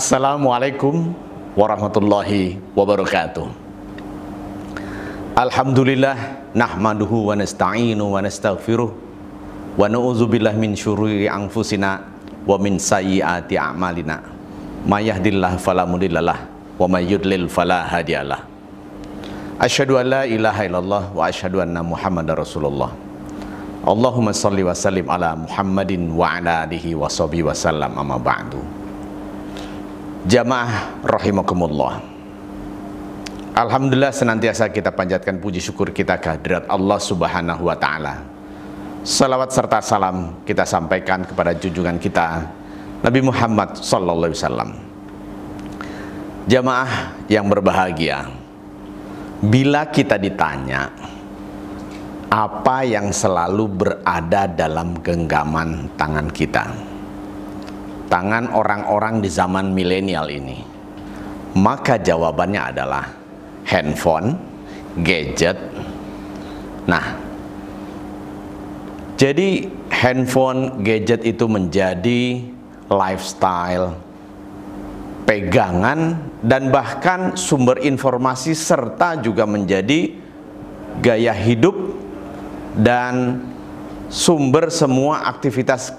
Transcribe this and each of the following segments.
Assalamualaikum warahmatullahi wabarakatuh. Alhamdulillah nahmaduhu wa nasta'inu wa nastaghfiruh wa na'udzubillah min syururi anfusina wa min sayyiati a'malina. May yahdihillahu fala mudhillalah wa may yudlil fala hadiyalah. Asyhadu an la ilaha illallah wa asyhadu anna Muhammadar Rasulullah. Allahumma salli wa sallim ala Muhammadin wa ala alihi wa sahbihi wa sallam amma ba'du. Jamaah rahimakumullah. Alhamdulillah senantiasa kita panjatkan puji syukur kita kehadirat Allah Subhanahu wa taala. Salawat serta salam kita sampaikan kepada junjungan kita Nabi Muhammad sallallahu alaihi wasallam. Jamaah yang berbahagia. Bila kita ditanya apa yang selalu berada dalam genggaman tangan kita? Tangan orang-orang di zaman milenial ini? Maka jawabannya adalah handphone, gadget. Nah, jadi handphone, gadget itu menjadi lifestyle, pegangan, dan bahkan sumber informasi serta juga menjadi gaya hidup dan sumber semua aktivitas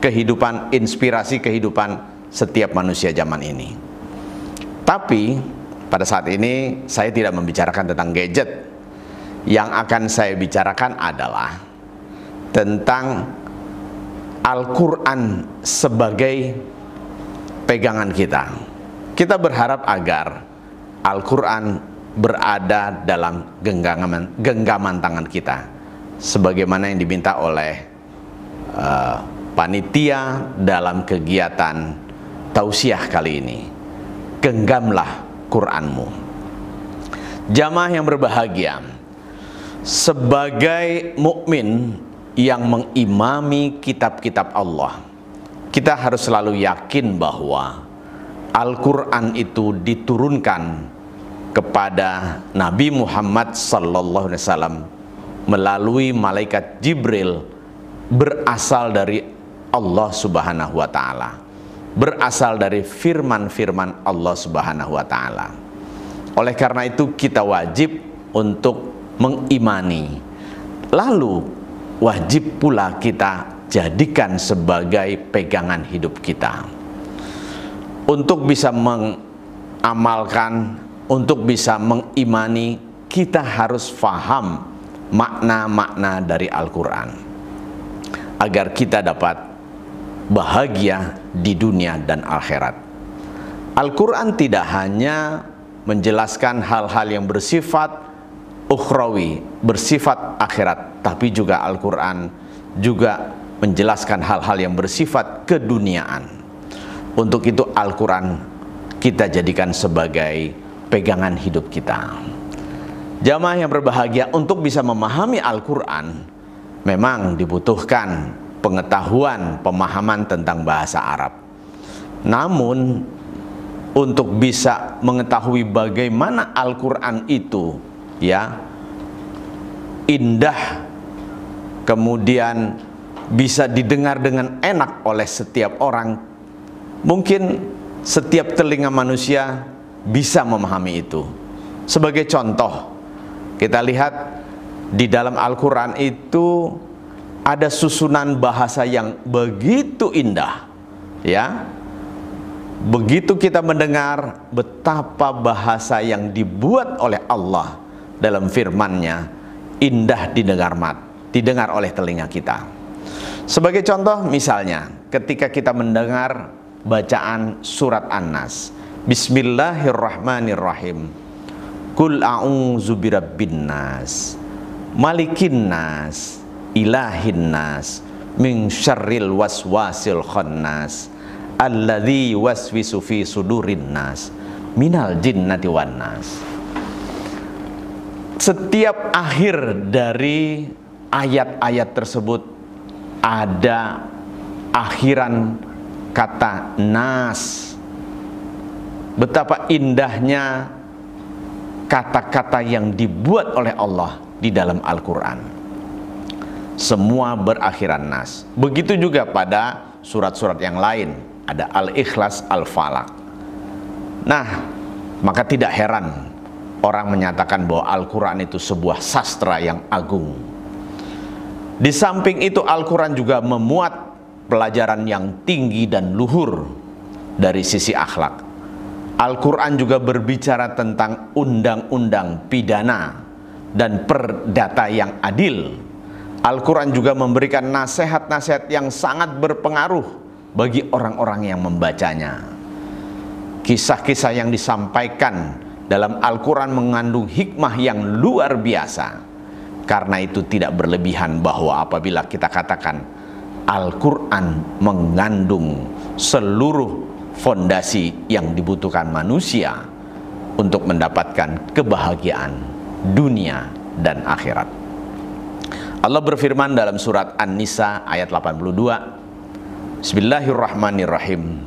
kehidupan, inspirasi kehidupan setiap manusia zaman ini. Tapi pada saat ini saya tidak membicarakan tentang gadget. Yang akan saya bicarakan adalah tentang Al-Quran sebagai pegangan kita. Kita berharap agar Al-Quran berada dalam genggaman, genggaman tangan kita. Sebagaimana yang diminta oleh uh, panitia dalam kegiatan tausiah kali ini. Genggamlah Quranmu. Jamaah yang berbahagia, sebagai mukmin yang mengimami kitab-kitab Allah, kita harus selalu yakin bahwa Al-Quran itu diturunkan kepada Nabi Muhammad sallallahu alaihi wasallam melalui malaikat Jibril berasal dari Allah Subhanahu wa taala. Berasal dari firman-firman Allah Subhanahu wa taala. Oleh karena itu kita wajib untuk mengimani. Lalu wajib pula kita jadikan sebagai pegangan hidup kita. Untuk bisa mengamalkan, untuk bisa mengimani, kita harus faham makna-makna dari Al-Quran. Agar kita dapat bahagia di dunia dan akhirat. Al-Quran tidak hanya menjelaskan hal-hal yang bersifat ukhrawi, bersifat akhirat, tapi juga Al-Quran juga menjelaskan hal-hal yang bersifat keduniaan. Untuk itu Al-Quran kita jadikan sebagai pegangan hidup kita. Jamaah yang berbahagia untuk bisa memahami Al-Quran memang dibutuhkan pengetahuan, pemahaman tentang bahasa Arab. Namun untuk bisa mengetahui bagaimana Al-Qur'an itu ya indah kemudian bisa didengar dengan enak oleh setiap orang mungkin setiap telinga manusia bisa memahami itu sebagai contoh kita lihat di dalam Al-Quran itu ada susunan bahasa yang begitu indah ya. Begitu kita mendengar betapa bahasa yang dibuat oleh Allah dalam firman-Nya indah didengar mat didengar oleh telinga kita. Sebagai contoh misalnya ketika kita mendengar bacaan surat An-Nas Bismillahirrahmanirrahim. Kul a'udzu birabbin nas. Malikin nas ilahin nas min syarril waswasil khannas alladzi waswisu fi sudurin nas minal jinnati wan nas. Setiap akhir dari ayat-ayat tersebut ada akhiran kata nas. Betapa indahnya kata-kata yang dibuat oleh Allah di dalam Al-Quran semua berakhiran nas. Begitu juga pada surat-surat yang lain, ada Al-Ikhlas, Al-Falak. Nah, maka tidak heran orang menyatakan bahwa Al-Quran itu sebuah sastra yang agung. Di samping itu Al-Quran juga memuat pelajaran yang tinggi dan luhur dari sisi akhlak. Al-Quran juga berbicara tentang undang-undang pidana dan perdata yang adil. Al-Quran juga memberikan nasihat-nasihat yang sangat berpengaruh bagi orang-orang yang membacanya. Kisah-kisah yang disampaikan dalam Al-Quran mengandung hikmah yang luar biasa. Karena itu tidak berlebihan bahwa apabila kita katakan Al-Quran mengandung seluruh fondasi yang dibutuhkan manusia untuk mendapatkan kebahagiaan dunia dan akhirat. Allah berfirman dalam surat An-Nisa ayat 82 Bismillahirrahmanirrahim.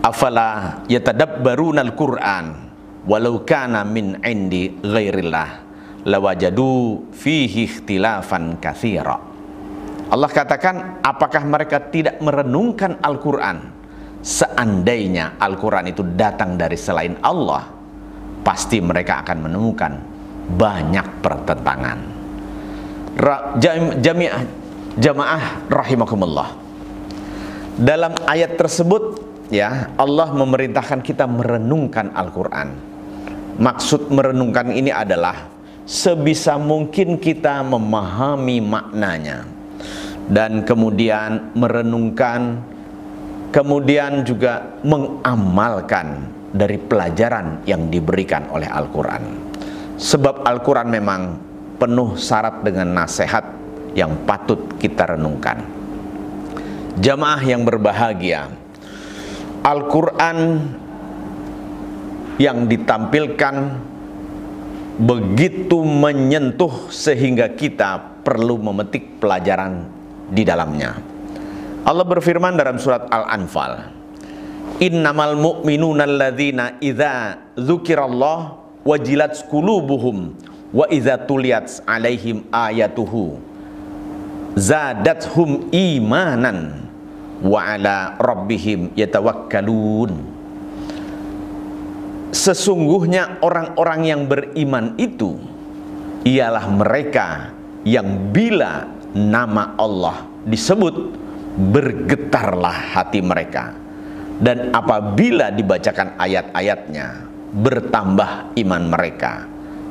Afala yatadabbarunal Qur'an walau kana min indi ghairillah lawajadu fihi ikhtilafan katsira Allah katakan apakah mereka tidak merenungkan Al-Qur'an? Seandainya Al-Qur'an itu datang dari selain Allah pasti mereka akan menemukan banyak pertentangan jamiah jamaah rahimakumullah. Dalam ayat tersebut ya Allah memerintahkan kita merenungkan Al-Qur'an. Maksud merenungkan ini adalah sebisa mungkin kita memahami maknanya. Dan kemudian merenungkan kemudian juga mengamalkan dari pelajaran yang diberikan oleh Al-Qur'an. Sebab Al-Qur'an memang penuh syarat dengan nasihat yang patut kita renungkan. Jamaah yang berbahagia, Al-Qur'an yang ditampilkan begitu menyentuh sehingga kita perlu memetik pelajaran di dalamnya. Allah berfirman dalam surat Al-Anfal, Innamal mu'minuna idza dzukirallah wajilat qulubuhum wa idza tuliyat alaihim ayatuhu zadathum imanan wa ala rabbihim yatawakkalun. Sesungguhnya orang-orang yang beriman itu ialah mereka yang bila nama Allah disebut bergetarlah hati mereka. Dan apabila dibacakan ayat-ayatnya bertambah iman mereka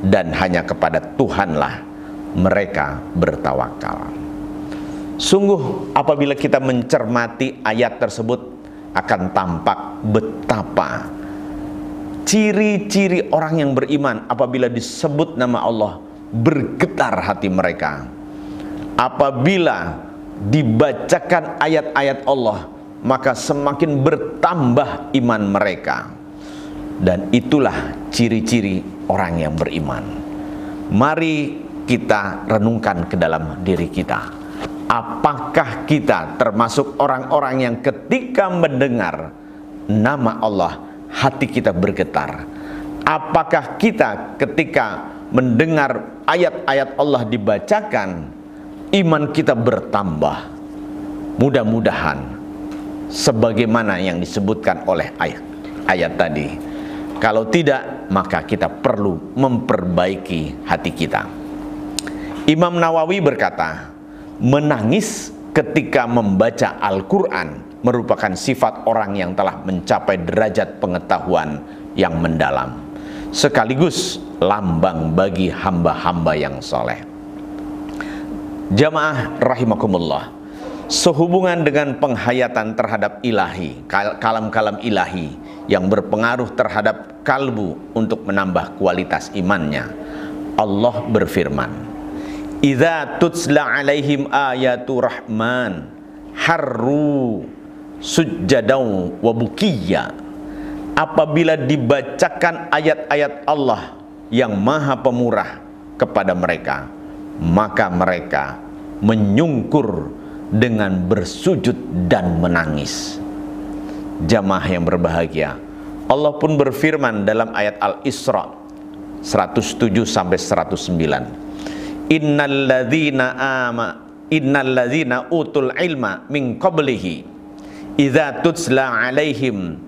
dan hanya kepada Tuhanlah mereka bertawakal. Sungguh apabila kita mencermati ayat tersebut akan tampak betapa ciri-ciri orang yang beriman apabila disebut nama Allah bergetar hati mereka apabila dibacakan ayat-ayat Allah maka semakin bertambah iman mereka dan itulah ciri-ciri orang yang beriman mari kita renungkan ke dalam diri kita apakah kita termasuk orang-orang yang ketika mendengar nama Allah hati kita bergetar. Apakah kita ketika mendengar ayat-ayat Allah dibacakan, iman kita bertambah? Mudah-mudahan sebagaimana yang disebutkan oleh ayat ayat tadi. Kalau tidak, maka kita perlu memperbaiki hati kita. Imam Nawawi berkata, menangis ketika membaca Al-Quran merupakan sifat orang yang telah mencapai derajat pengetahuan yang mendalam sekaligus lambang bagi hamba-hamba yang soleh jamaah rahimakumullah sehubungan dengan penghayatan terhadap ilahi kalam-kalam ilahi yang berpengaruh terhadap kalbu untuk menambah kualitas imannya. Allah berfirman Idza tutsla alaihim ayatu rahman harru sujadau wa bukiya. Apabila dibacakan ayat-ayat Allah yang maha pemurah kepada mereka maka mereka menyungkur dengan bersujud dan menangis. Jamaah yang berbahagia Allah pun berfirman dalam ayat Al-Isra 107 sampai 109 innalladzina ama innalladzina utul ilma min qablihi idza tutsla alaihim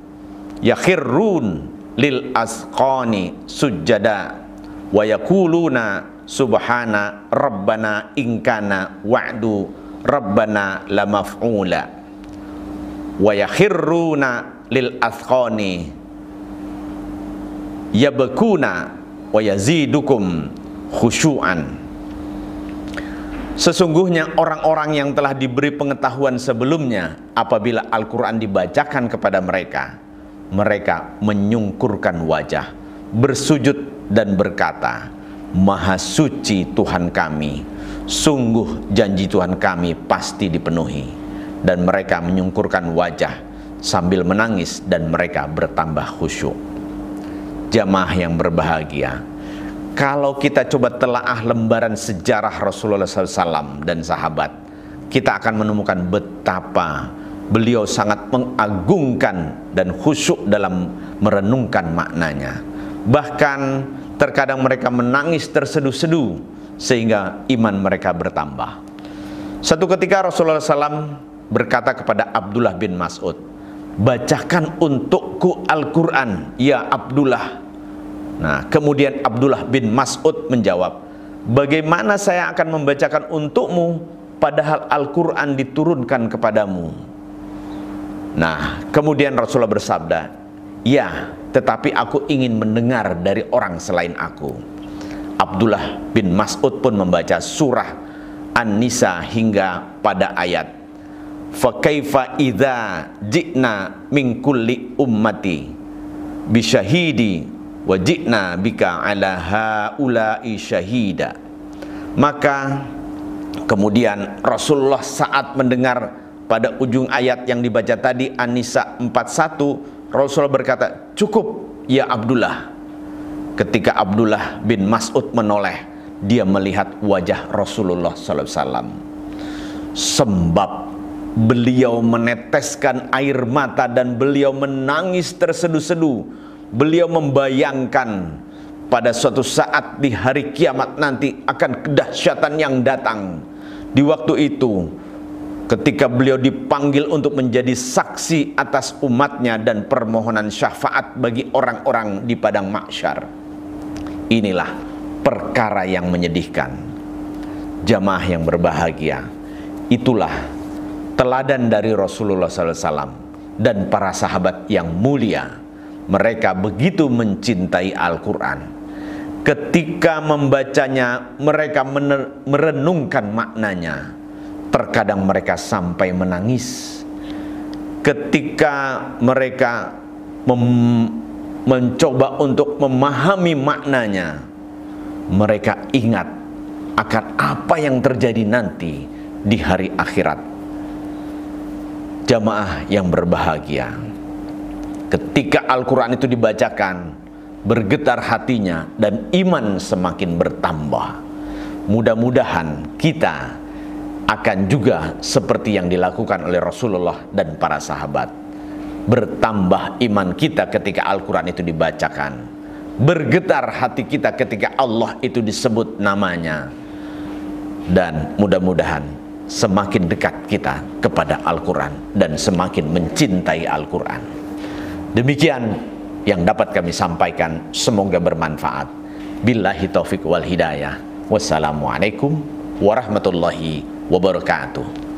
yakhirrun lil asqani sujada wa yakuluna subhana rabbana ingkana wa'du rabbana lamaf'ula wa yakhirruna lil asqani yabkuna wa yazidukum khusyu'an Sesungguhnya orang-orang yang telah diberi pengetahuan sebelumnya apabila Al-Quran dibacakan kepada mereka mereka menyungkurkan wajah bersujud dan berkata Maha suci Tuhan kami sungguh janji Tuhan kami pasti dipenuhi. Dan mereka menyungkurkan wajah sambil menangis dan mereka bertambah khusyuk. Jamaah yang berbahagia kalau kita coba telaah lembaran sejarah Rasulullah SAW dan sahabat kita akan menemukan betapa beliau sangat mengagungkan dan khusyuk dalam merenungkan maknanya. Bahkan terkadang mereka menangis terseduh-seduh sehingga iman mereka bertambah satu ketika Rasulullah SAW berkata kepada Abdullah bin Mas'ud bacakan untukku Al-Quran ya Abdullah Nah, kemudian Abdullah bin Mas'ud menjawab, "Bagaimana saya akan membacakan untukmu padahal Al-Qur'an diturunkan kepadamu?" Nah, kemudian Rasulullah bersabda, "Ya, tetapi aku ingin mendengar dari orang selain aku." Abdullah bin Mas'ud pun membaca surah An-Nisa hingga pada ayat Fakaifa idza ji'na min kulli ummati bisyahidi wajibna bika ala haula'i syahida. Maka kemudian Rasulullah saat mendengar pada ujung ayat yang dibaca tadi An-Nisa 41 Rasulullah berkata cukup ya Abdullah ketika Abdullah bin Mas'ud menoleh dia melihat wajah Rasulullah SAW sebab beliau meneteskan air mata dan beliau menangis terseduh-seduh beliau membayangkan pada suatu saat di hari kiamat nanti akan kedahsyatan yang datang. Di waktu itu ketika beliau dipanggil untuk menjadi saksi atas umatnya dan permohonan syafaat bagi orang-orang di padang mahsyar inilah perkara yang menyedihkan. Jamaah yang berbahagia itulah teladan dari Rasulullah SAW dan para sahabat yang mulia. Mereka begitu mencintai Al-Quran. Ketika membacanya mereka merenungkan maknanya. Terkadang mereka sampai menangis. Ketika mereka mencoba untuk memahami maknanya mereka ingat akan apa yang terjadi nanti di hari akhirat. Jamaah yang berbahagia ketika Al-Quran itu dibacakan bergetar hatinya dan iman semakin bertambah. Mudah-mudahan kita akan juga seperti yang dilakukan oleh Rasulullah dan para sahabat bertambah iman kita ketika Al-Quran itu dibacakan bergetar hati kita ketika Allah itu disebut namanya dan mudah-mudahan semakin dekat kita kepada Al-Quran dan semakin mencintai Al-Quran Demikian yang dapat kami sampaikan. Semoga bermanfaat. Billahi taufik wal hidayah. Wassalamualaikum warahmatullahi wabarakatuh.